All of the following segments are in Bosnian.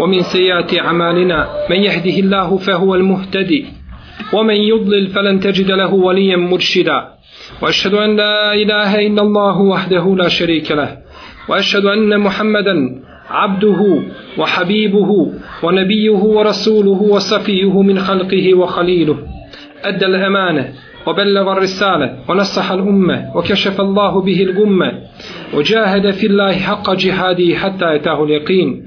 ومن سيئات أعمالنا من يهده الله فهو المهتدي ومن يضلل فلن تجد له وليا مرشدا. وأشهد أن لا إله إلا الله وحده لا شريك له. وأشهد أن محمدا عبده وحبيبه ونبيه ورسوله وصفيه من خلقه وخليله. أدى الأمانة وبلغ الرسالة ونصح الأمة وكشف الله به الغمة. وجاهد في الله حق جهاده حتى أتاه اليقين.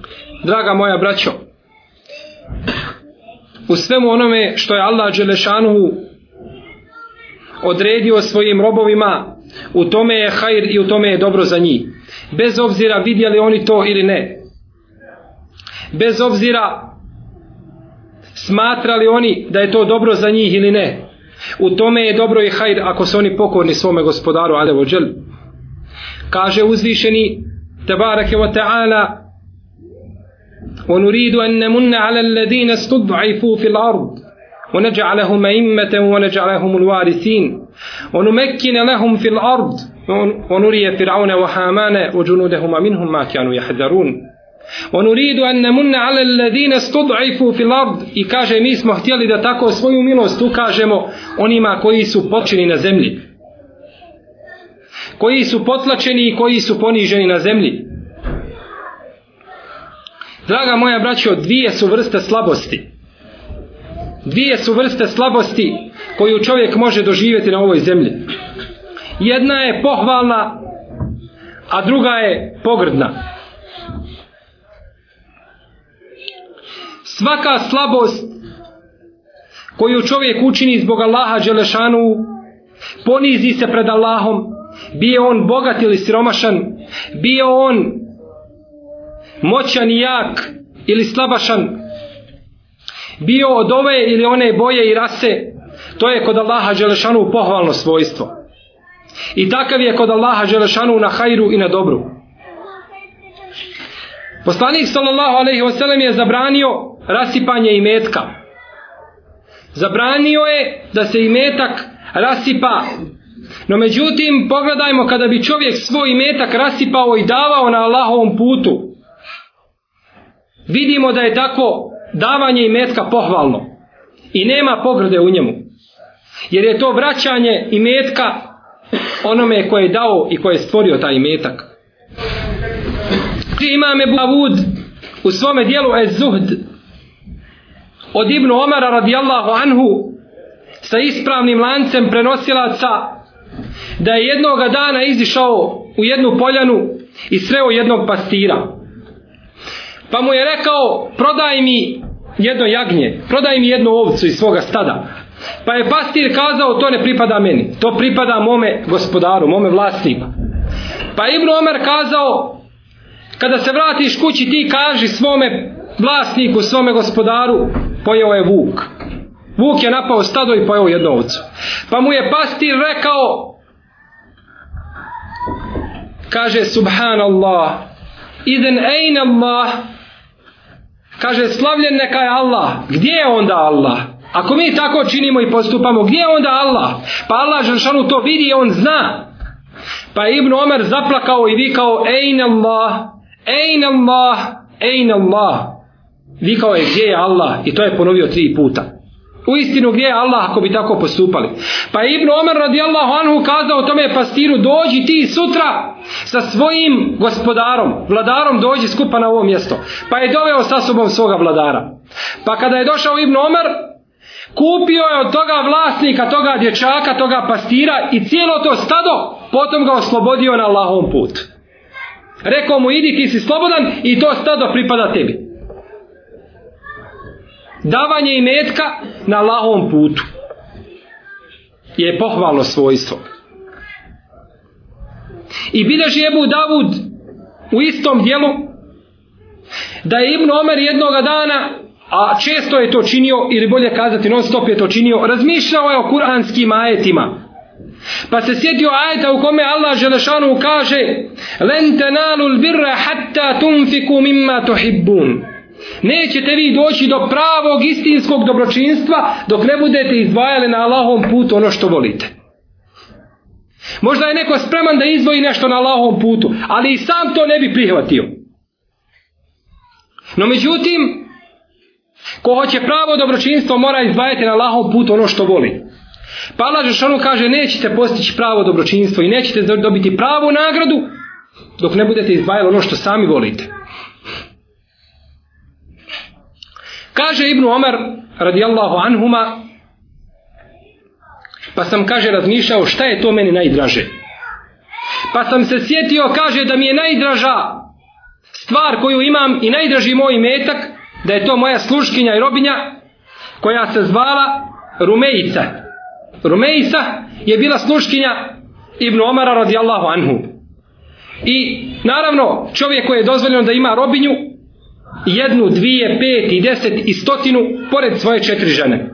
Draga moja braćo, u svemu onome što je Allah Đelešanu odredio svojim robovima, u tome je hajr i u tome je dobro za njih. Bez obzira vidjeli oni to ili ne. Bez obzira smatrali oni da je to dobro za njih ili ne. U tome je dobro i hajr ako su oni pokorni svome gospodaru Alevo Kaže uzvišeni Tebareke wa ta'ala ونريد أن نمن على الذين استضعفوا في الأرض ونجعلهم أئمة ونجعلهم الوارثين ونمكن لهم في الأرض ونري فرعون وحامان وجنودهما منهم ما كانوا يحذرون ونريد أن نمن على الذين استضعفوا في الأرض i kaže mi smo htjeli da tako svoju milost ukažemo onima koji su počini na zemlji koji su potlačeni i koji su poniženi na zemlji Draga moja braćo, dvije su vrste slabosti. Dvije su vrste slabosti koju čovjek može doživjeti na ovoj zemlji. Jedna je pohvalna, a druga je pogrdna. Svaka slabost koju čovjek učini zbog Allaha Đelešanu, ponizi se pred Allahom, bio on bogat ili siromašan, bio on moćan i jak ili slabašan. Bio od ove ili one boje i rase to je kod Allaha Đelešanu pohvalno svojstvo. I takav je kod Allaha Đelešanu na hajru i na dobru. Poslanik sallallahu alejhi ve sellem je zabranio rasipanje imetka. Zabranio je da se imetak rasipa. No međutim pogledajmo kada bi čovjek svoj imetak rasipao i davao na Allahovom putu vidimo da je tako davanje imetka pohvalno i nema pogrde u njemu. Jer je to vraćanje imetka onome koje je dao i koje je stvorio taj imetak. Imam Ebu Davud u svome dijelu Ez Zuhd od Ibnu Omara radijallahu anhu sa ispravnim lancem prenosilaca da je jednoga dana izišao u jednu poljanu i sreo jednog pastira pa mu je rekao prodaj mi jedno jagnje prodaj mi jednu ovcu iz svoga stada. Pa je pastir kazao to ne pripada meni to pripada mome gospodaru mome vlasniku. Pa Ibn Omer kazao kada se vratiš kući ti kaži svome vlasniku svome gospodaru pojeo je vuk. Vuk je napao stado i pojeo jednu ovcu. Pa mu je pastir rekao kaže subhanallah idem ejn Allah kaže slavljen neka je Allah. Gdje je onda Allah? Ako mi tako činimo i postupamo gdje je onda Allah? Pa Allah Žešanu to vidi i on zna. Pa je Ibn Omer zaplakao i vikao ejn Allah ejn Allah ejn Allah. Vikao je gdje je Allah? I to je ponovio tri puta u istinu gdje je Allah ako bi tako postupali pa je Ibn Omer radijallahu anhu kazao tome pastiru dođi ti sutra sa svojim gospodarom vladarom dođi skupa na ovo mjesto pa je doveo sa sobom svoga vladara Pa kada je došao Ibn Omer, kupio je od toga vlasnika, toga dječaka, toga pastira i cijelo to stado, potom ga oslobodio na Allahom put. Rekao mu, idi ti si slobodan i to stado pripada tebi. Davanje i metka na Allahom putu. Je pohvalno svojstvo. I bilježi Ebu Davud u istom dijelu da je Ibn Omer jednoga dana a često je to činio ili bolje kazati non stop je to činio razmišljao je o kuranskim ajetima. Pa se sjetio ajeta u kome Allah Želešanu kaže len tenalul birra hatta tunfiku mimma tuhibbun nećete vi doći do pravog istinskog dobročinstva dok ne budete izdvajali na Allahom putu ono što volite možda je neko spreman da izdvoji nešto na Allahom putu ali i sam to ne bi prihvatio no međutim Ko hoće pravo dobročinstvo mora izdvajati na Allahov put ono što voli. Pa Allah Žešanu kaže nećete postići pravo dobročinstvo i nećete dobiti pravu nagradu dok ne budete izdvajali ono što sami volite. Kaže Ibnu Omer radijallahu anhuma pa sam kaže razmišljao šta je to meni najdraže. Pa sam se sjetio kaže da mi je najdraža stvar koju imam i najdraži moj metak da je to moja sluškinja i robinja koja se zvala Rumejica. Rumejica je bila sluškinja Ibn Omara radijallahu anhu. I naravno čovjek koji je dozvoljeno da ima robinju jednu, dvije, pet i deset i stotinu pored svoje četiri žene.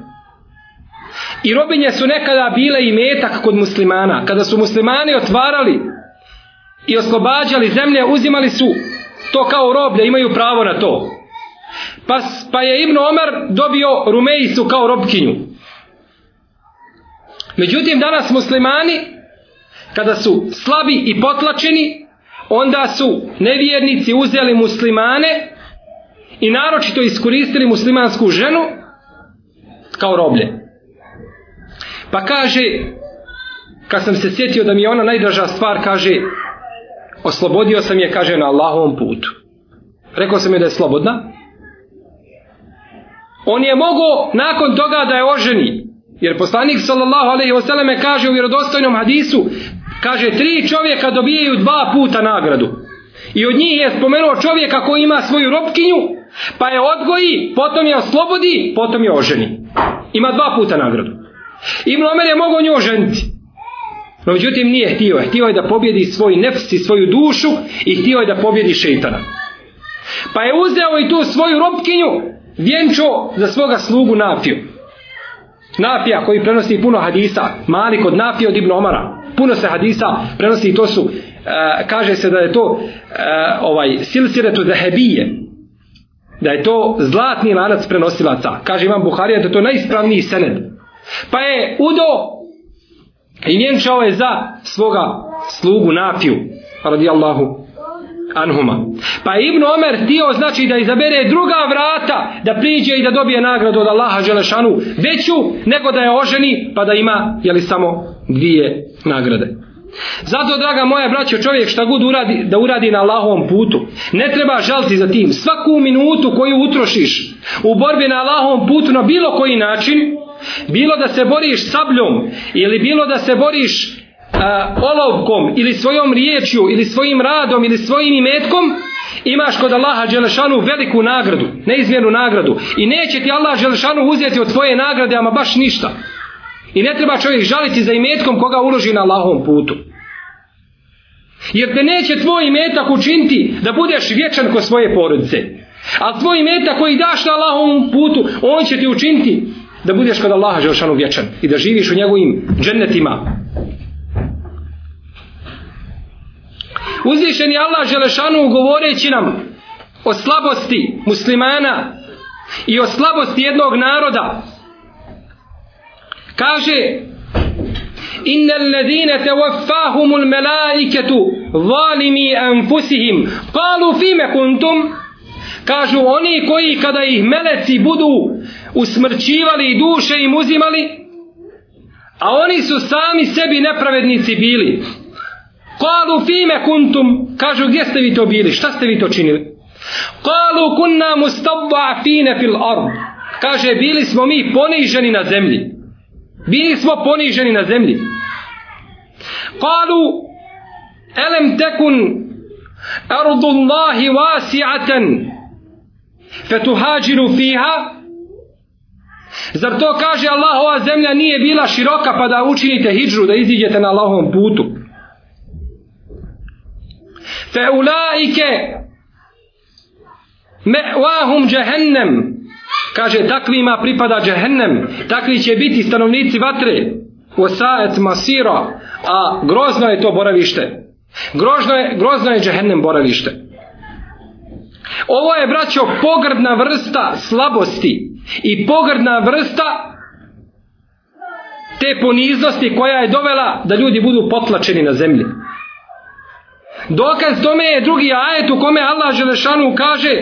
I robinje su nekada bile i metak kod muslimana. Kada su muslimani otvarali i oslobađali zemlje, uzimali su to kao roblje, imaju pravo na to. Pa, pa je Ibn Omar dobio Rumejsu kao robkinju. Međutim, danas muslimani, kada su slabi i potlačeni, onda su nevjernici uzeli muslimane i naročito iskoristili muslimansku ženu kao roblje. Pa kaže, kad sam se sjetio da mi je ona najdraža stvar, kaže, oslobodio sam je, kaže, na Allahovom putu. Rekao sam je da je slobodna, on je mogao nakon toga da je oženi. Jer poslanik sallallahu alejhi ve selleme kaže u vjerodostojnom hadisu, kaže tri čovjeka dobijaju dva puta nagradu. I od njih je spomenuo čovjeka koji ima svoju robkinju, pa je odgoji, potom je oslobodi, potom je oženi. Ima dva puta nagradu. Ibn Omer je mogao nju oženiti. No međutim nije htio. Htio je da pobjedi svoj nefs i svoju dušu i htio je da pobjedi šeitana. Pa je uzeo i tu svoju robkinju vjenčo za svoga slugu Nafiju. Nafija koji prenosi puno hadisa, mali kod Nafija od Ibn Omara. Puno se hadisa prenosi i to su, uh, kaže se da je to uh, ovaj silsiretu zahebije, da je to zlatni lanac prenosilaca. Kaže Imam Buharija da je to najispravniji sened. Pa je udo i vjenčao je za svoga slugu Nafiju, radijallahu anhuma. Pa je Ibn Omer htio znači da izabere druga vrata da priđe i da dobije nagradu od Allaha Želešanu veću nego da je oženi pa da ima jeli samo dvije nagrade. Zato, draga moja braćo, čovjek šta god uradi, da uradi na Allahovom putu, ne treba žaliti za tim. Svaku minutu koju utrošiš u borbi na Allahovom putu na bilo koji način, bilo da se boriš sabljom ili bilo da se boriš uh, olovkom ili svojom riječju ili svojim radom ili svojim imetkom imaš kod Allaha Đelešanu veliku nagradu, neizmjernu nagradu. I neće ti Allah Đelešanu uzeti od tvoje nagrade ama baš ništa. I ne treba čovjek žaliti za imetkom koga uloži na Allahovom putu jer te neće tvoj metak učiniti da budeš vječan ko svoje porodice. A tvoj meta koji daš na Allahovom putu on će ti učiniti da budeš kod Allaha Želšanu vječan i da živiš u njegovim džennetima. Uzvišeni Allah Želešanu govoreći nam o slabosti muslimana i o slabosti jednog naroda kaže inna alladhina tawaffahum almalaikatu zalimi anfusihim qalu fima kuntum kažu oni koji kada ih meleci budu usmrćivali duše im uzimali a oni su sami sebi nepravednici bili Kalu fime kuntum, kažu gdje ste vi to bili, šta ste vi to činili? Kalu kunna mustada'fine fil ard. Kaže, bili smo mi poniženi na zemlji. Bili smo poniženi na zemlji. Kalu, elem tekun ardullahi wasi'atan fetuhađiru fiha? Zar to kaže Allahova zemlja nije bila široka pa da učinite hijđru, da iziđete na Allahovom putu? Fe ulaike me'wahum džehennem kaže takvima pripada džehennem takvi će biti stanovnici vatre usaet masira. A grozno je to boravište. Grozno je, grozno je džehennem boravište. Ovo je braćo pogrdna vrsta slabosti i pogrdna vrsta te poniznosti koja je dovela da ljudi budu potlačeni na zemlji. Dokaz tome je drugi ajet u kome Allah Želešanu kaže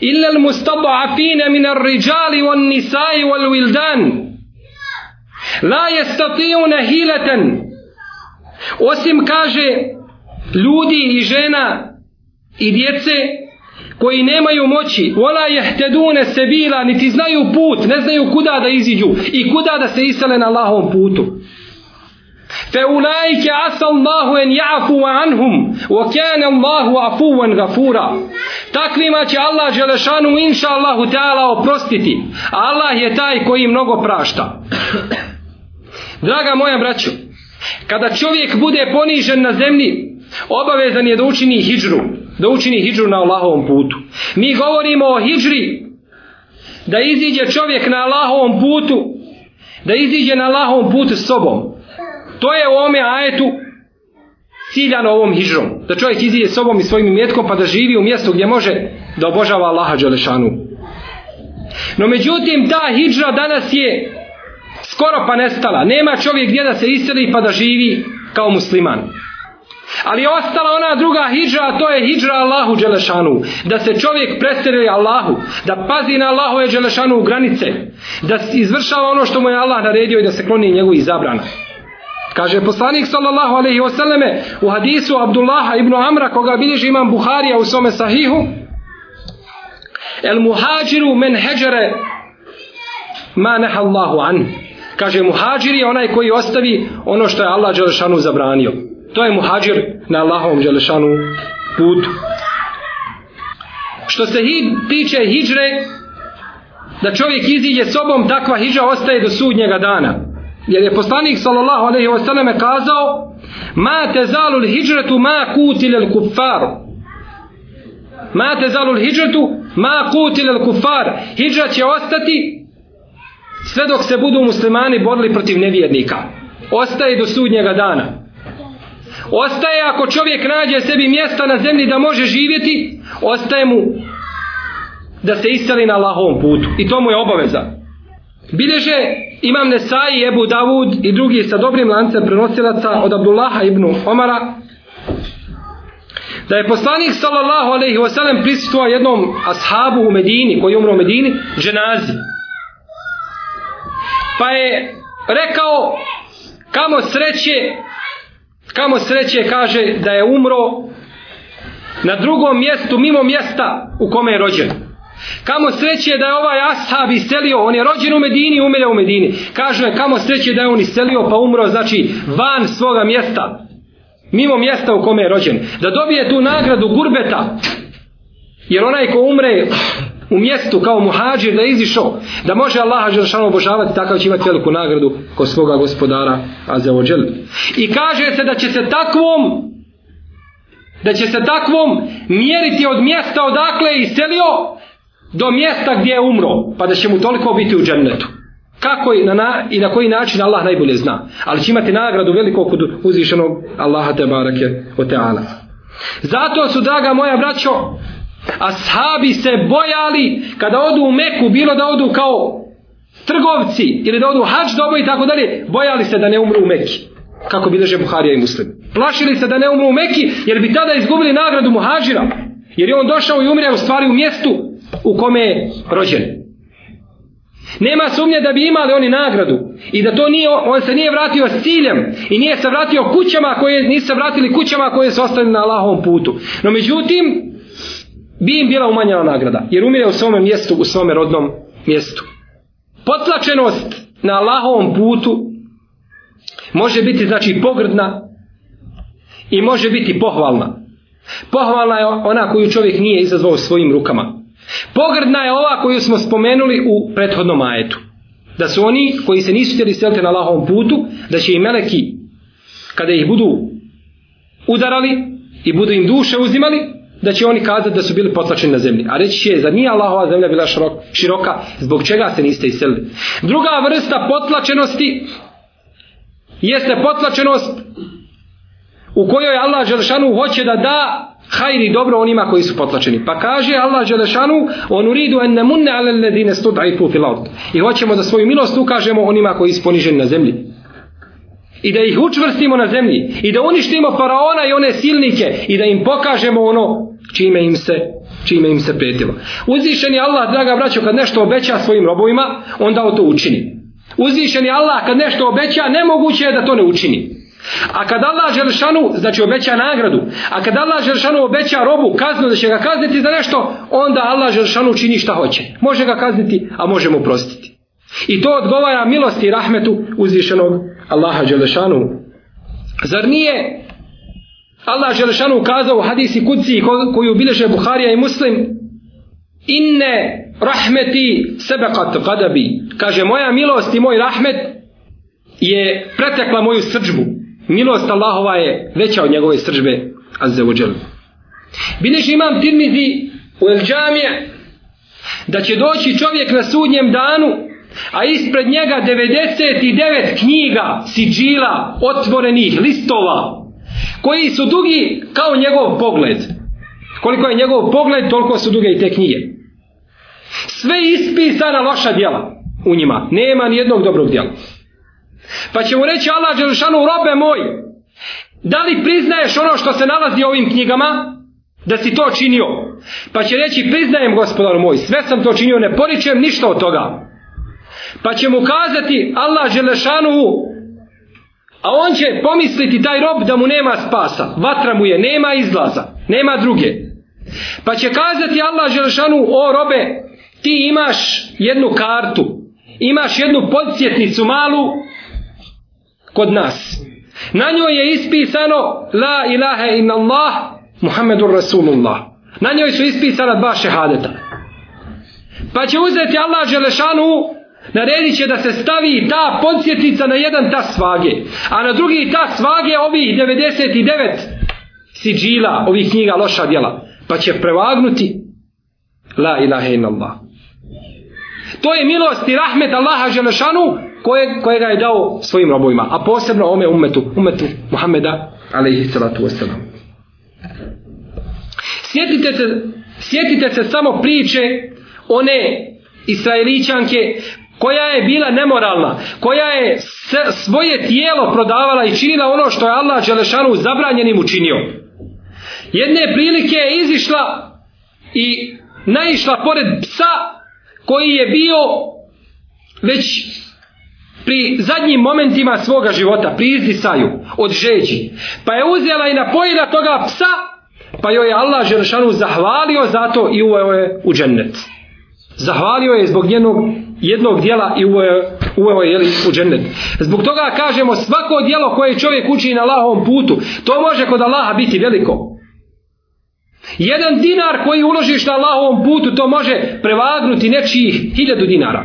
Illa al-mustada'afine min ar-rijali wal nisai wal wildan. La jestatijune hileten Osim kaže ljudi i žena i djece koji nemaju moći wala jehtedune sebila niti znaju put ne znaju kuda da iziđu i kuda da se isele na Allahovom putu. Fe ulajke asa Allahu en ja'fu anhum wa kane Allahu afuwan gafura takvima će Allah Želešanu inša Allahu Teala oprostiti Allah je taj koji mnogo prašta draga moja braćo kada čovjek bude ponižen na zemlji obavezan je da učini hijđru da učini hijđru na Allahovom putu. Mi govorimo o hijđri da iziđe čovjek na Allahovom putu da iziđe na Allahovom putu s sobom. To je u ome ajetu ciljano ovom hijđrom. Da čovjek iziđe s sobom i svojim mjetkom pa da živi u mjestu gdje može da obožava Allaha Đelešanu. No međutim ta hijđra danas je skoro pa nestala. Nema čovjek gdje da se iseli pa da živi kao musliman. Ali je ostala ona druga hijđa, a to je hijđa Allahu Đelešanu. Da se čovjek prestere Allahu, da pazi na Allahove Đelešanu u granice, da izvršava ono što mu je Allah naredio i da se kloni njegovih zabrana. Kaže poslanik sallallahu alaihi wasallame u hadisu Abdullaha ibn Amra koga bilježi imam Buharija u svome sahihu El muhađiru men heđere ma neha Allahu anhu Kaže muhađir je onaj koji ostavi ono što je Allah Đelešanu zabranio. To je muhađir na Allahovom Đelešanu putu. Što se hi, tiče hijdre, da čovjek iziđe sobom, takva hijdra ostaje do sudnjega dana. Jer je poslanik sallallahu alaihi wa sallam kazao Ma te zalul ma kutilel kuffar. Ma te zalul ma kutilel kuffar. Hijra će ostati sve dok se budu muslimani borili protiv nevjernika. Ostaje do sudnjega dana. Ostaje ako čovjek nađe sebi mjesta na zemlji da može živjeti, ostaje mu da se iseli na Allahovom putu. I to mu je obaveza. Bileže imam Nesai, Ebu Davud i drugi sa dobrim lancem prenosilaca od Abdullaha ibn Omara da je poslanik sallallahu alaihi wasallam prisutuo jednom ashabu u Medini, koji je umro u Medini, dženazi. Pa je rekao kamo sreće kamo sreće kaže da je umro na drugom mjestu mimo mjesta u kome je rođen. Kamo sreće da je ovaj ashab iselio on je rođen u Medini umire u Medini. Kaže kamo sreće da je on iselio pa umro znači van svoga mjesta mimo mjesta u kome je rođen. Da dobije tu nagradu gurbeta jer onaj ko umre u mjestu kao muhađir da izišao da može Allaha Đeršanu obožavati takav će imati veliku nagradu kod svoga gospodara Azeođel i kaže se da će se takvom da će se takvom mjeriti od mjesta odakle je iselio do mjesta gdje je umro pa da će mu toliko biti u džennetu. Kako i na, i na koji način Allah najbolje zna. Ali će imati nagradu veliko kod uzvišenog Allaha te barake o teala zato su draga moja braćo Ashabi se bojali kada odu u Meku, bilo da odu kao trgovci ili da odu hač dobo i tako dalje, bojali se da ne umru u Meki. Kako bileže Buharija i Muslim. Plašili se da ne umru u Meki jer bi tada izgubili nagradu muhađira. Jer je on došao i umre u stvari u mjestu u kome je rođen. Nema sumnje da bi imali oni nagradu i da to nije, on se nije vratio s ciljem i nije se vratio kućama koje, nisu se vratili kućama koje su ostali na Allahovom putu. No međutim, bi im bila umanjena nagrada. Jer umire u svome mjestu, u svome rodnom mjestu. Potlačenost na Allahovom putu može biti znači pogrdna i može biti pohvalna. Pohvalna je ona koju čovjek nije izazvao svojim rukama. Pogrdna je ova koju smo spomenuli u prethodnom ajetu. Da su oni koji se nisu htjeli seliti na Allahovom putu, da će i meleki, kada ih budu udarali i budu im duše uzimali, da će oni kazati da su bili potlačeni na zemlji. A reći će, za nije Allahova zemlja bila široka, zbog čega se niste iselili. Druga vrsta potlačenosti jeste potlačenost u kojoj Allah Želešanu hoće da da hajri dobro onima koji su potlačeni. Pa kaže Allah Želešanu, on uridu en nemunne ale ledine studaifu fil ard. I hoćemo da svoju milost ukažemo onima koji su poniženi na zemlji. I da ih učvrstimo na zemlji. I da uništimo faraona i one silnike. I da im pokažemo ono čime im se čime im se pretilo. Uzvišen je Allah, draga braćo, kad nešto obeća svojim robovima, onda o to učini. Uzvišen je Allah, kad nešto obeća, nemoguće je da to ne učini. A kad Allah Želšanu, znači obeća nagradu, a kad Allah Želšanu obeća robu kaznu da će ga kazniti za nešto, onda Allah Želšanu čini šta hoće. Može ga kazniti, a može mu prostiti. I to odgovara milosti i rahmetu uzvišenog Allaha Đelešanu. Zar nije Allah Đelešanu ukazao u hadisi kuci koju bileže Buharija i Muslim? Inne rahmeti sebekat gadabi. Kaže moja milost i moj rahmet je pretekla moju srđbu milost Allahova je veća od njegove srđbe azze uđel bileži imam tirmizi u el džamije da će doći čovjek na sudnjem danu a ispred njega 99 knjiga siđila otvorenih listova koji su dugi kao njegov pogled koliko je njegov pogled toliko su duge i te knjige sve ispisana loša djela u njima nema ni jednog dobrog djela Pa će mu reći Allah Đelšanu, robe moj, da li priznaješ ono što se nalazi u ovim knjigama? Da si to činio? Pa će reći, priznajem gospodar moj, sve sam to činio, ne poričujem ništa od toga. Pa će mu kazati Allah Želešanuhu, a on će pomisliti taj rob da mu nema spasa. Vatra mu je, nema izlaza, nema druge. Pa će kazati Allah Đelešanu, o robe, ti imaš jednu kartu, imaš jednu podsjetnicu malu, kod nas. Na njoj je ispisano La ilaha in Allah Muhammedur Rasulullah. Na njoj su ispisana dva šehadeta. Pa će uzeti Allah Želešanu naredit će da se stavi ta podsjetnica na jedan ta svage. A na drugi ta svage ovih 99 siđila, ovih knjiga loša djela. Pa će prevagnuti La ilaha illallah. Allah. To je milost i rahmet Allaha Želešanu koje, koje ga je dao svojim robovima, a posebno ome umetu, umetu Muhammeda, alaihi salatu wasalam. Sjetite se, sjetite se samo priče one Israeličanke koja je bila nemoralna, koja je svoje tijelo prodavala i činila ono što je Allah Đelešanu zabranjenim učinio. Jedne prilike je izišla i naišla pored psa koji je bio već pri zadnjim momentima svoga života, pri izdisaju od žeđi. Pa je uzela i napojila toga psa, pa joj je Allah Želšanu zahvalio zato i uveo je u džennet. Zahvalio je zbog njenog jednog dijela i uveo je jeli, u džennet. Zbog toga kažemo svako dijelo koje čovjek uči na Allahovom putu, to može kod Allaha biti veliko. Jedan dinar koji uložiš na Allahovom putu, to može prevagnuti nečijih hiljadu dinara.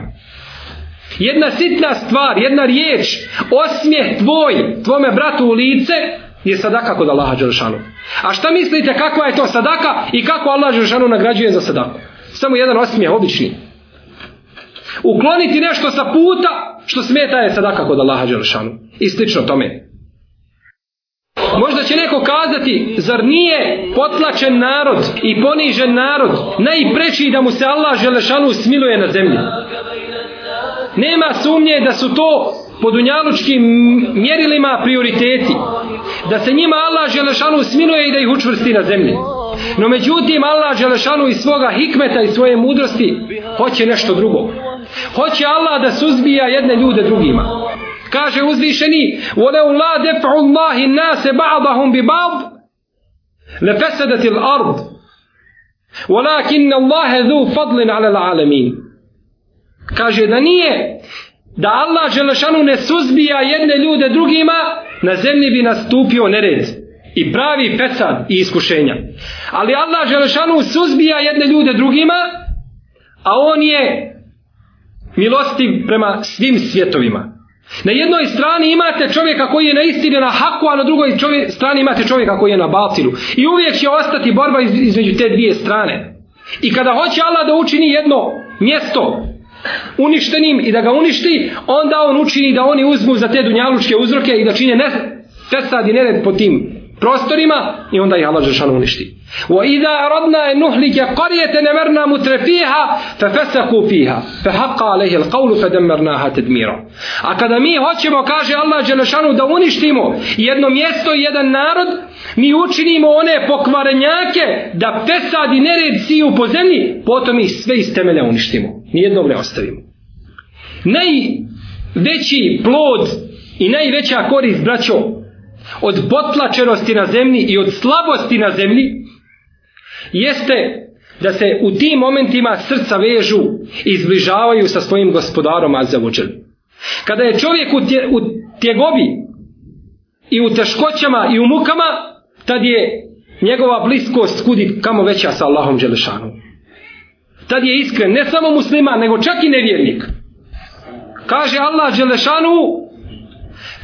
Jedna sitna stvar, jedna riječ, osmijeh tvoj, tvome bratu u lice, je sadaka kod Allaha Đelšanu. A šta mislite kakva je to sadaka i kako Allah Đelšanu nagrađuje za sadaku? Samo jedan osmijeh, obični. Ukloniti nešto sa puta što smeta je sadaka kod Allaha Đelšanu. I slično tome. Možda će neko kazati, zar nije potlačen narod i ponižen narod najpreći da mu se Allah Želešanu smiluje na zemlji? nema sumnje da su to po dunjalučkim mjerilima prioriteti. Da se njima Allah Želešanu smiluje i da ih učvrsti na zemlji. No međutim Allah Želešanu iz svoga hikmeta i svoje mudrosti hoće nešto drugo. Hoće Allah da suzbija jedne ljude drugima. Kaže uzvišeni وَلَوْ لَا دَفْعُ اللَّهِ النَّاسِ بَعْضَهُمْ بِبَعْض لَفَسَدَتِ الْأَرْض Walakin Allahe dhu fadlin ala l'alamin. Kaže da nije da Allah Želešanu ne suzbija jedne ljude drugima, na zemlji bi nastupio nered i pravi fesad i iskušenja. Ali Allah Želešanu suzbija jedne ljude drugima, a on je milostiv prema svim svjetovima. Na jednoj strani imate čovjeka koji je na istini na haku, a na drugoj čovjek, strani imate čovjeka koji je na batilu. I uvijek će ostati borba između te dvije strane. I kada hoće Allah da učini jedno mjesto uništenim i da ga uništi, onda on učini da oni uzmu za te dunjalučke uzroke i da čine ne, fesad i nered po tim prostorima i onda ih Allah Žešanu uništi. Wa idha aradna en nuhlike qaryatan amarna mutrafiha fiha fiha fe haqqa alaihi il qavlu fe. A kada mi hoćemo, kaže Allah Žešanu, da uništimo jedno mjesto i jedan narod, mi učinimo one pokvarenjake da fesad i nered siju po zemlji, potom ih sve iz temelja uništimo. Nijednog ne ostavimo. Najveći plod i najveća korist, braćo, od potlačenosti na zemlji i od slabosti na zemlji jeste da se u tim momentima srca vežu i zbližavaju sa svojim gospodarom Azavuđel. Kada je čovjek u, tje, u tjegobi i u teškoćama i u mukama, tad je njegova bliskost kudi kamo veća sa Allahom Đelešanom. Tad je iskren, ne samo musliman, nego čak i nevjernik. Kaže Allah Đelešanu,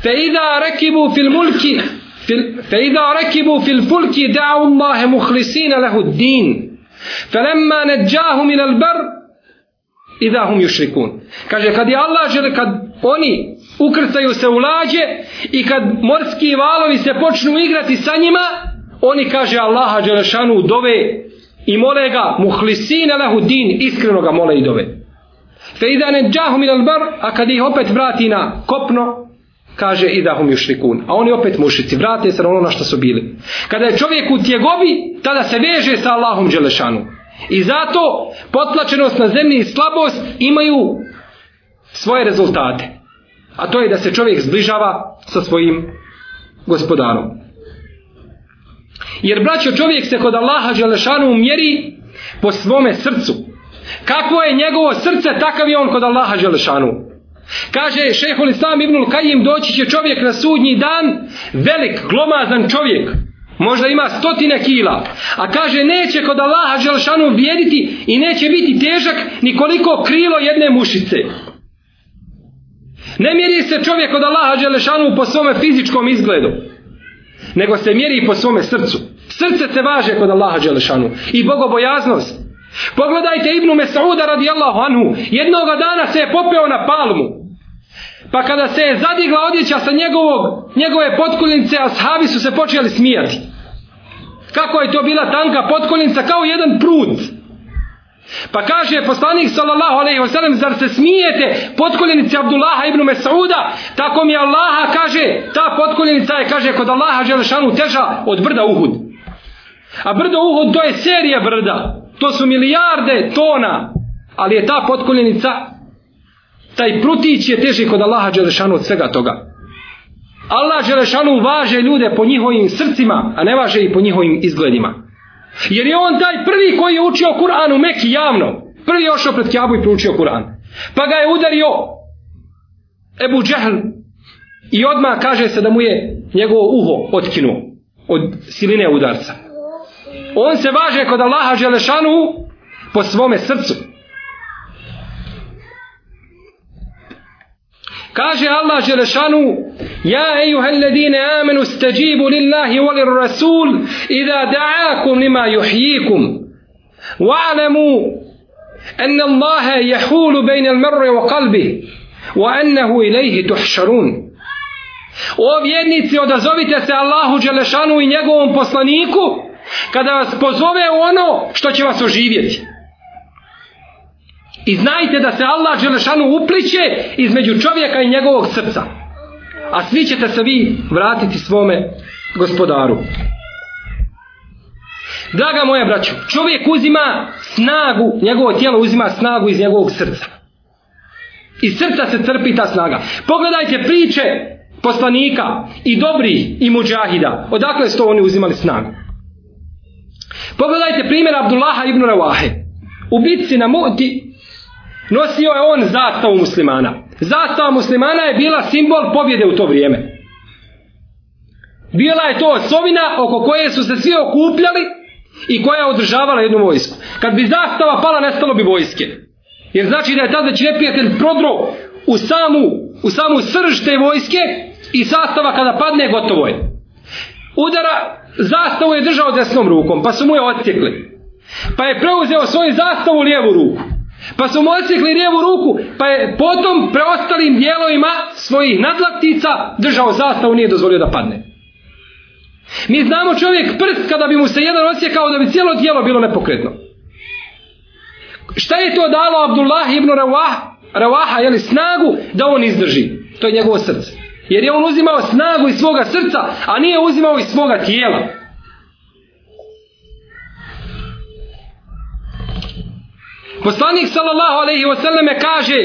فإذا ركبوا في الملك في فإذا ركبوا في الفلك دعوا الله مخلصين له الدين فلما نجاهم إلى البر إذا هم يشركون kad قد الله جل قد oni ukrcaju se u lađe i kad morski valovi se počnu igrati sa njima, oni kaže Allaha Đelešanu dove i mole ga muhlisina lehu din, iskreno ga mole i dove. Fe idane džahu mil albar, a kad ih opet vrati na kopno, kaže i da hum jušrikun. A oni opet mušici, vrate se na ono na što su bili. Kada je čovjek u tjegobi, tada se veže sa Allahom Đelešanu. I zato potlačenost na zemlji i slabost imaju svoje rezultate. A to je da se čovjek zbližava sa svojim gospodarom. Jer braćo čovjek se kod Allaha Đelešanu mjeri po svome srcu. Kako je njegovo srce, takav je on kod Allaha Đelešanu. Kaže šehol Islam Ibnul Kajim doći će čovjek na sudnji dan, velik, glomazan čovjek. Možda ima stotine kila. A kaže neće kod Allaha Želšanu vjediti i neće biti težak nikoliko krilo jedne mušice. Ne mjeri se čovjek od Allaha Želšanu po svome fizičkom izgledu. Nego se mjeri po svome srcu. Srce se važe kod Allaha Želšanu. I bogobojaznost. Pogledajte Ibnu Mesauda radijallahu anhu. Jednoga dana se je popeo na palmu. Pa kada se je zadigla odjeća sa njegovog, njegove potkoljnice, ashabi su se počeli smijati. Kako je to bila tanka potkoljnica kao jedan prut. Pa kaže poslanik sallallahu alejhi ve sellem zar se smijete potkoljenici Abdullaha ibn Mesauda tako mi Allaha kaže ta potkoljenica je kaže kod Allaha dželešanu teža od brda Uhud a brdo Uhud to je serija brda To su milijarde tona. Ali je ta potkoljenica, taj prutić je teži kod Allaha Đelešanu od svega toga. Allah Đelešanu važe ljude po njihovim srcima, a ne važe i po njihovim izgledima. Jer je on taj prvi koji je učio Kur'an u Meki javno. Prvi je ošao pred Kjabu i proučio Kur'an. Pa ga je udario Ebu Džehl i odmah kaže se da mu je njegovo uho otkinuo od siline udarca on se važe kod Allaha Želešanu po svome srcu. Kaže Allah Želešanu Ja ejuhel ledine amenu stajibu lillahi walir rasul idha da'akum lima yuhyikum wa'lamu أن الله يحول بين المرء وقلبه وأنه إليه تحشرون O vjernici, odazovite se Allahu Đelešanu i njegovom poslaniku kada vas pozove u ono što će vas oživjeti. I znajte da se Allah Đelešanu upliče između čovjeka i njegovog srca. A svi ćete se vi vratiti svome gospodaru. Draga moja braćo, čovjek uzima snagu, njegovo tijelo uzima snagu iz njegovog srca. Iz srca se crpi ta snaga. Pogledajte priče poslanika i dobri i muđahida. Odakle su to oni uzimali snagu? Pogledajte primjer Abdullaha ibn Rawahe. U bitci na Mu'ti nosio je on zastavu muslimana. Zastava muslimana je bila simbol pobjede u to vrijeme. Bila je to osovina oko koje su se svi okupljali i koja je održavala jednu vojsku. Kad bi zastava pala, nestalo bi vojske. Jer znači da je tada već neprijatelj prodro u samu, u samu srž te vojske i sastava kada padne, gotovo je. Udara, zastavu je držao desnom rukom, pa su mu je odsjekli. Pa je preuzeo svoju zastavu lijevu ruku. Pa su mu odsjekli lijevu ruku, pa je potom preostalim dijelovima svojih nadlaktica držao zastavu, nije dozvolio da padne. Mi znamo čovjek prst kada bi mu se jedan osjekao da bi cijelo tijelo bilo nepokretno. Šta je to dalo Abdullah ibn Rawaha, Rawaha jeli, snagu da on izdrži? To je njegovo srce. Jer je on uzimao snagu iz svoga srca, a nije uzimao iz svoga tijela. Poslanik sallallahu alejhi ve selleme kaže: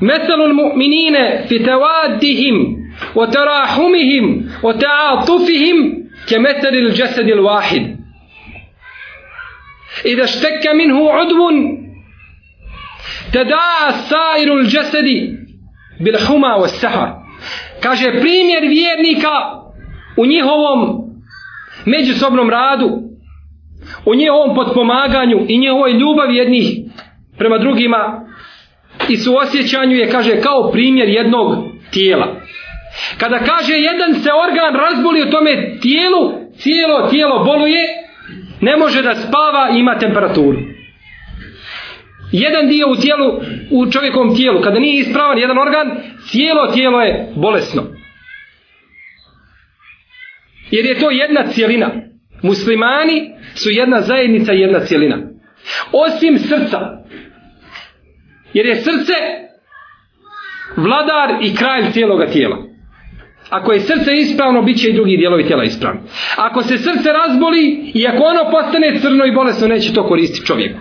"Meselul mu'minina fi tawaddihim wa tarahumihim wa ta'atufihim ke jasadil wahid." Ida šteka minhu udvun, tada sairul jasadi bil huma wa sahar. Kaže primjer vjernika u njihovom međusobnom radu, u njihovom potpomaganju i njihovoj ljubavi jednih prema drugima i su osjećanju je kaže kao primjer jednog tijela. Kada kaže jedan se organ razboli u tome tijelu, cijelo tijelo boluje, ne može da spava i ima temperaturu. Jedan dio u tijelu, u čovjekovom tijelu, kada nije ispravan jedan organ, cijelo tijelo je bolesno. Jer je to jedna cijelina. Muslimani su jedna zajednica, jedna cijelina. Osim srca. Jer je srce vladar i kralj cijeloga tijela. Ako je srce ispravno, bit će i drugi dijelovi tijela ispravni. Ako se srce razboli i ako ono postane crno i bolesno, neće to koristiti čovjeku.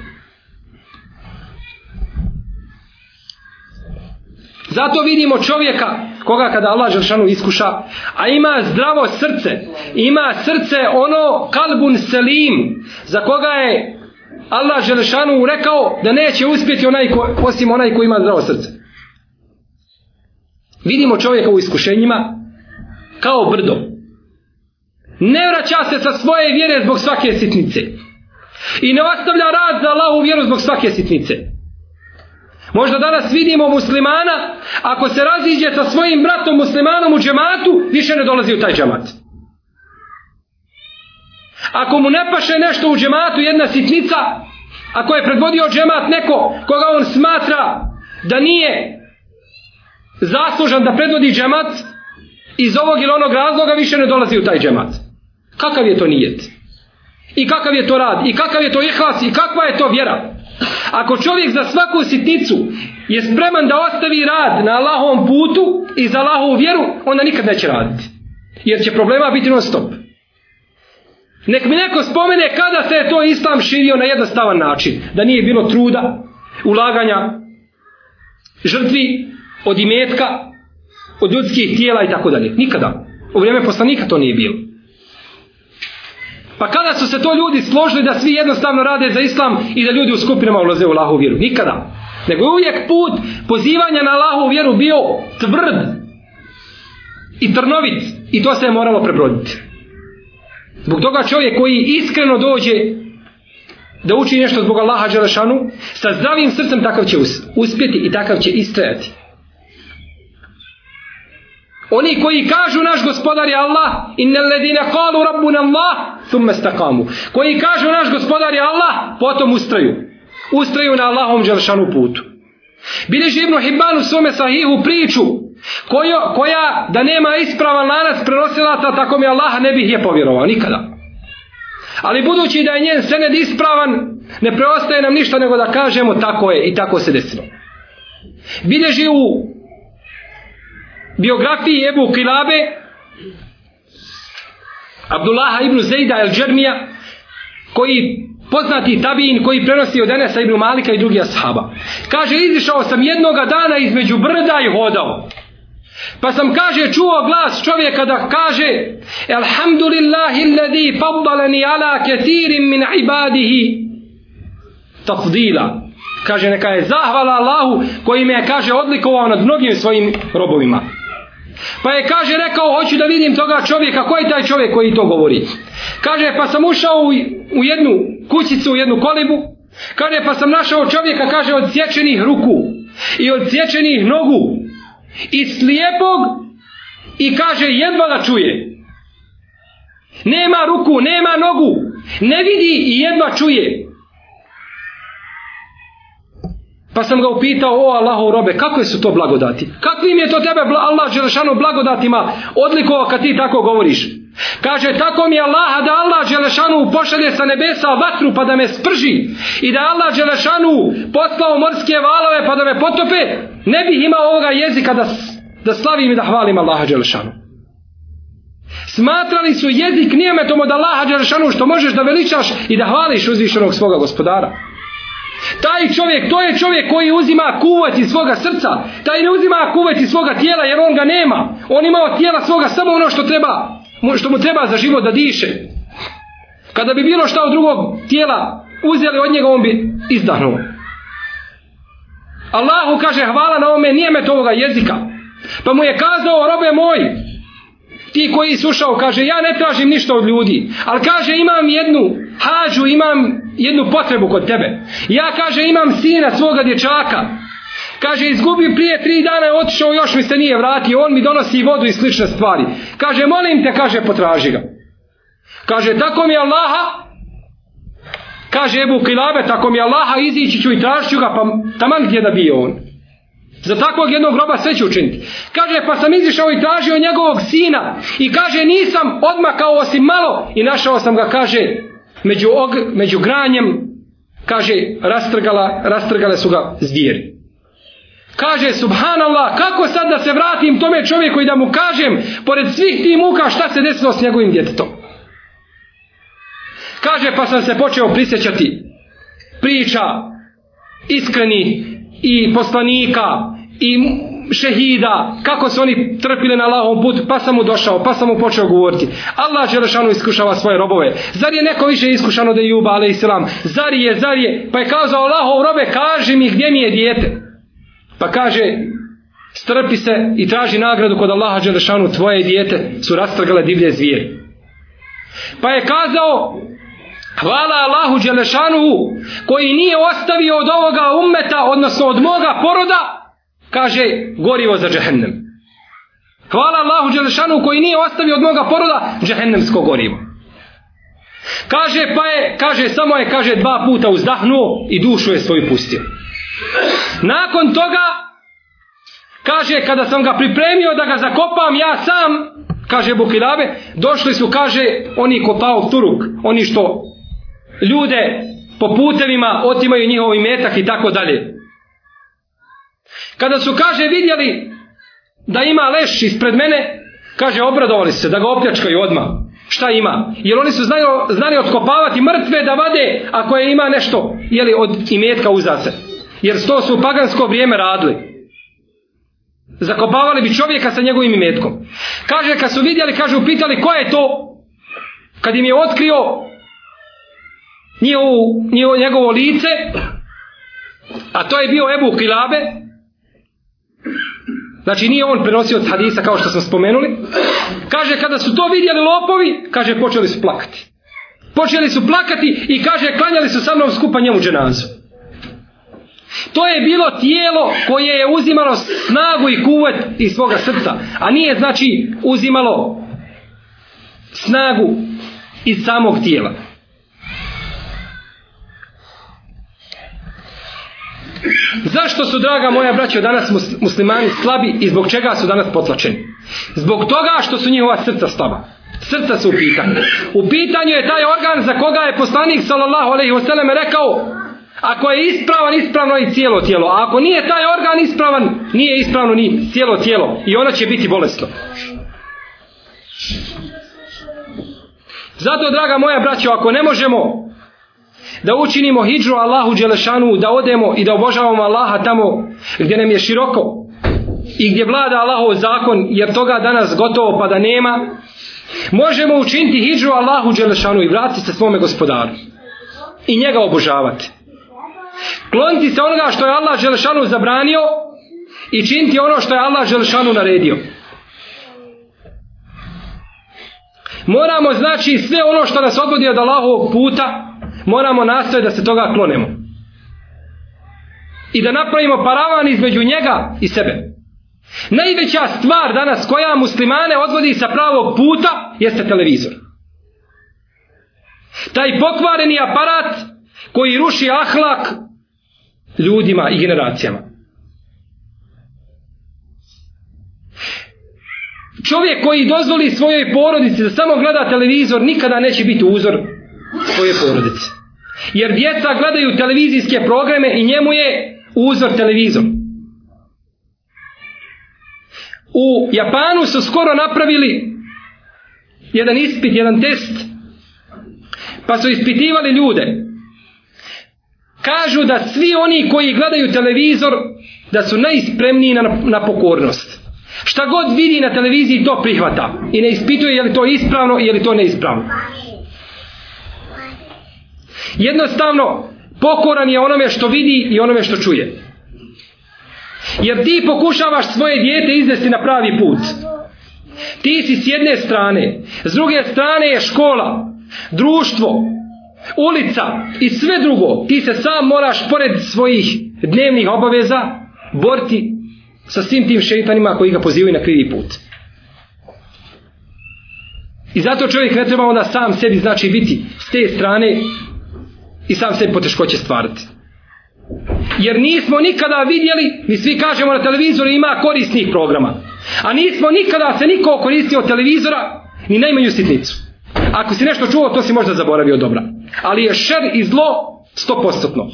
Zato vidimo čovjeka koga kada Allah Žešanu iskuša, a ima zdravo srce, ima srce ono kalbun selim, za koga je Allah Želešanu rekao da neće uspjeti onaj ko, osim onaj koji ima zdravo srce. Vidimo čovjeka u iskušenjima, kao brdo. Ne vraća se sa svoje vjere zbog svake sitnice. I ne ostavlja rad za Allahu vjeru zbog svake sitnice. Možda danas vidimo muslimana, ako se raziđe sa svojim bratom muslimanom u džematu, više ne dolazi u taj džemat. Ako mu ne paše nešto u džematu, jedna sitnica, ako je predvodio džemat neko koga on smatra da nije zaslužan da predvodi džemat, iz ovog ili onog razloga više ne dolazi u taj džemat. Kakav je to nijet? I kakav je to rad? I kakav je to ihlas? I kakva je to vjera? Ako čovjek za svaku sitnicu je spreman da ostavi rad na Allahovom putu i za Allahovu vjeru, onda nikad neće raditi. Jer će problema biti non stop. Nek mi neko spomene kada se je to islam širio na jednostavan način. Da nije bilo truda, ulaganja, žrtvi od imetka, od ljudskih tijela i tako dalje. Nikada. U vrijeme poslanika to nije bilo. Pa kada su se to ljudi složili da svi jednostavno rade za islam i da ljudi u skupinama ulaze u Allahu vjeru? Nikada. Nego je uvijek put pozivanja na Allahu vjeru bio tvrd i trnovit. I to se je moralo prebroditi. Zbog toga čovjek koji iskreno dođe da uči nešto zbog Allaha Đelešanu, sa zdravim srcem takav će uspjeti i takav će istrajati. Oni koji kažu naš gospodar je Allah, innal ladina qalu rabbuna Allah, thumma istaqamu. Koji kažu naš gospodar je Allah, potom ustraju. Ustraju na Allahom dželšanu putu. Bileži Ibn Hibban u svome sahihu priču, kojo, koja da nema ispravan lanac prenosilaca, tako mi Allah ne bih je povjerovao, nikada. Ali budući da je njen sened ispravan, ne preostaje nam ništa nego da kažemo tako je i tako se desilo. Bileži u biografiji Ebu Kilabe Abdullaha ibn Zejda el Džermija koji poznati tabin koji prenosi od Enesa ibn Malika i drugih ashaba. Kaže, izišao sam jednoga dana između brda i hodao. Pa sam kaže čuo glas čovjeka da kaže Elhamdulillahi alladhi faddalani ala katirin min ibadihi tafdila. Kaže neka je zahvala Allahu koji me je kaže odlikovao nad mnogim svojim robovima. Pa je kaže rekao hoću da vidim toga čovjeka, ko je taj čovjek koji to govori. Kaže pa sam ušao u, u jednu kućicu, u jednu kolibu. Kaže pa sam našao čovjeka kaže od sječenih ruku i od sječenih nogu i slijepog i kaže jedva da čuje. Nema ruku, nema nogu, ne vidi i jedva čuje. Pa sam ga upitao, o Allahov robe, kakve su to blagodati? Kakvim je to tebe Allah Đelešanu blagodatima odlikovao kad ti tako govoriš? Kaže, tako mi je Allah da Allah Đelešanu pošalje sa nebesa vatru pa da me sprži i da Allah Đelešanu poslao morske valove pa da me potope, ne bih imao ovoga jezika da, da slavim i da hvalim Allaha Đelešanu. Smatrali su jezik nijemetom od Allaha Đelešanu što možeš da veličaš i da hvališ uzvišenog svoga gospodara. Taj čovjek, to je čovjek koji uzima kuvac iz svoga srca. Taj ne uzima kuvac iz svoga tijela jer on ga nema. On ima od tijela svoga samo ono što treba, što mu treba za život da diše. Kada bi bilo šta od drugog tijela uzeli od njega, on bi izdahnuo. Allahu kaže hvala na ome nijemet ovoga jezika. Pa mu je kazao, robe moj, ti koji slušao, kaže, ja ne tražim ništa od ljudi, ali kaže, imam jednu hađu, imam jednu potrebu kod tebe. Ja, kaže, imam sina svoga dječaka. Kaže, izgubim prije tri dana, je otišao, još mi se nije vratio, on mi donosi vodu i slične stvari. Kaže, molim te, kaže, potraži ga. Kaže, tako mi Allaha, kaže Ebu Kilabe, tako mi Allaha, izići ću i tražit ga, pa taman gdje da bio on. Za takvog jednog groba sve ću učiniti. Kaže, pa sam izišao i tražio njegovog sina. I kaže, nisam odmakao osim malo. I našao sam ga, kaže, među, og, među granjem, kaže, rastrgala, rastrgale su ga zvijeri. Kaže, subhanallah, kako sad da se vratim tome čovjeku i da mu kažem, pored svih tih muka, šta se desilo s njegovim djetetom. Kaže, pa sam se počeo prisjećati priča iskreni i poslanika i šehida, kako su oni trpili na Allahom put, pa sam mu došao, pa sam mu počeo govoriti. Allah Želešanu iskušava svoje robove. Zar je neko više iskušano da je Juba, ale islam? Zar je, zar je? Pa je kazao Allahov robe, kaži mi gdje mi je dijete. Pa kaže, strpi se i traži nagradu kod Allaha Želešanu, tvoje dijete su rastrgale divlje zvijeri. Pa je kazao, Hvala Allahu Đelešanu koji nije ostavio od ovoga ummeta, odnosno od moga poroda, kaže gorivo za džehennem. Hvala Allahu Đelešanu koji nije ostavio od moga poroda džehennemsko gorivo. Kaže pa je, kaže samo je, kaže dva puta uzdahnuo i dušu je svoju pustio. Nakon toga, kaže kada sam ga pripremio da ga zakopam ja sam, kaže Bukilabe, došli su, kaže, oni kopao Turuk, oni što ljude po putevima otimaju njihov imetak i tako dalje. Kada su, kaže, vidjeli da ima leš ispred mene, kaže, obradovali se da ga opljačkaju odmah. Šta ima? Jer oni su znali, znali otkopavati mrtve da vade ako je ima nešto jeli, od imetka uzase. Jer to su u pagansko vrijeme radili. Zakopavali bi čovjeka sa njegovim imetkom. Kaže, kad su vidjeli, kaže, upitali ko je to? Kad im je otkrio njegovo, njegovo lice, a to je bio Ebu Kilabe, znači nije on prenosio od hadisa kao što smo spomenuli, kaže kada su to vidjeli lopovi, kaže počeli su plakati. Počeli su plakati i kaže klanjali su sa mnom skupa njemu dženazu. To je bilo tijelo koje je uzimalo snagu i kuvet iz svoga srca, a nije znači uzimalo snagu iz samog tijela. Zašto su, draga moja braćo, danas muslimani slabi i zbog čega su danas potlačeni? Zbog toga što su njihova srca slaba. Srca su u pitanju. U pitanju je taj organ za koga je poslanik sallallahu alejhi ve sellem rekao ako je ispravan, ispravno i cijelo tijelo. A ako nije taj organ ispravan, nije ispravno ni cijelo tijelo. I ono će biti bolesno. Zato, draga moja braćo, ako ne možemo da učinimo hijđru Allahu Đelešanu, da odemo i da obožavamo Allaha tamo gdje nam je široko, i gdje vlada Allahov zakon, jer toga danas gotovo pa da nema, možemo učiniti hijđu Allahu Đelešanu i vratiti se svome gospodaru. I njega obožavati. Kloniti se onoga što je Allah Đelešanu zabranio i činiti ono što je Allah Đelešanu naredio. Moramo znači sve ono što nas odvodi od Allahovog puta, moramo nastaviti da se toga klonemo. I da napravimo paravan između njega i sebe. Najveća stvar danas koja muslimane odvodi sa pravog puta jeste televizor. Taj pokvareni aparat koji ruši ahlak ljudima i generacijama. Čovjek koji dozvoli svojoj porodici da samo gleda televizor nikada neće biti uzor svoje porodice. Jer djeca gledaju televizijske programe i njemu je uzor televizor. U Japanu su skoro napravili jedan ispit, jedan test, pa su ispitivali ljude. Kažu da svi oni koji gledaju televizor, da su najspremniji na, na pokornost. Šta god vidi na televiziji to prihvata i ne ispituje je li to ispravno i je li to neispravno. Jednostavno, pokoran je onome što vidi i onome što čuje. Jer ti pokušavaš svoje dijete izvesti na pravi put. Ti si s jedne strane, s druge strane je škola, društvo, ulica i sve drugo. Ti se sam moraš pored svojih dnevnih obaveza boriti sa svim tim šeitanima koji ga pozivaju na krivi put. I zato čovjek ne treba onda sam sebi znači biti s te strane i sam sebi poteškoće stvarati. Jer nismo nikada vidjeli, mi svi kažemo na televizoru ima korisnih programa. A nismo nikada se niko koristio od televizora ni najmanju sitnicu. Ako si nešto čuo, to si možda zaboravio dobra. Ali je šer i zlo stopostotno.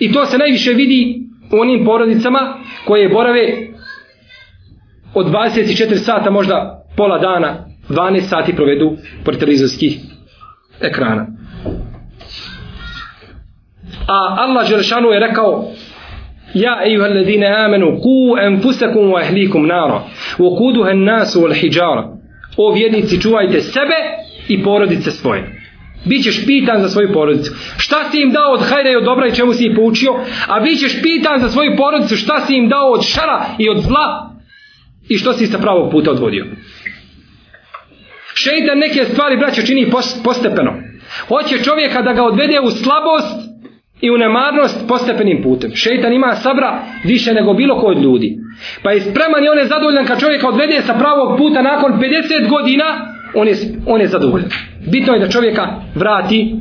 I to se najviše vidi u onim porodicama koje borave od 24 sata, možda pola dana, 12 sati provedu pored televizorskih ekrana. A Allah Želešanu je rekao Ja ejuha alladine amenu ku enfusakum wa ehlikum nara wa kuduha nasu wal hijara O vjernici čuvajte sebe i porodice svoje. Bićeš pitan za svoju porodicu. Šta si im dao od hajra i od dobra i čemu si ih poučio? A bićeš pitan za svoju porodicu šta si im dao od šara i od zla i što si sa pravog puta odvodio. Šeitan neke stvari, braćo, čini postepeno. Hoće čovjeka da ga odvede u slabost i u nemarnost postepenim putem. Šeitan ima sabra više nego bilo ko od ljudi. Pa je spreman i on je zadovoljan kad čovjeka odvede sa pravog puta nakon 50 godina, on je, on je zadovoljan. Bitno je da čovjeka vrati,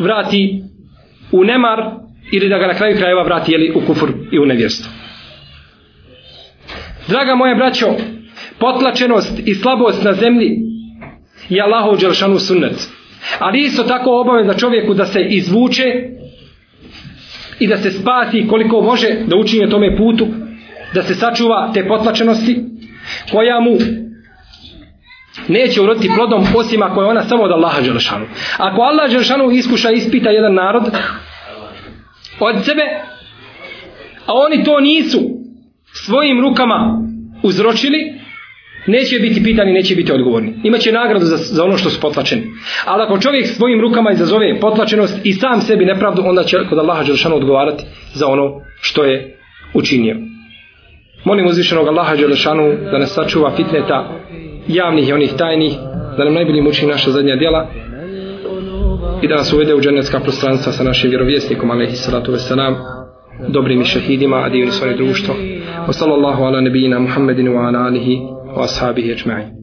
vrati u nemar ili da ga na kraju krajeva vrati jeli, u kufur i u nevjerstvo. Draga moje braćo, potlačenost i slabost na zemlji je Allahov dželšanu sunnet. Ali isto tako obaveza čovjeku da se izvuče i da se spasi koliko može da učinje tome putu, da se sačuva te potlačenosti koja mu neće uroditi plodom osim ako je ona samo od Allaha Đelešanu. Ako Allah Đelešanu iskuša i ispita jedan narod od sebe, a oni to nisu svojim rukama uzročili, neće biti pitani, neće biti odgovorni. Imaće nagradu za, za ono što su potlačeni. Ali ako čovjek svojim rukama izazove potlačenost i sam sebi nepravdu, onda će kod Allaha Đelešanu odgovarati za ono što je učinio. Molim uzvišenog Allaha Đelešanu da nas sačuva fitneta javnih i onih tajnih, da nam najbolji muči naša zadnja djela i da nas uvede u dženecka prostranstva sa našim vjerovjesnikom, alaihi salatu veselam, dobrim i a divni svoje društvo. Wa sallallahu ala nebijina Muhammedinu wa ala alihi وأصحابه أجمعين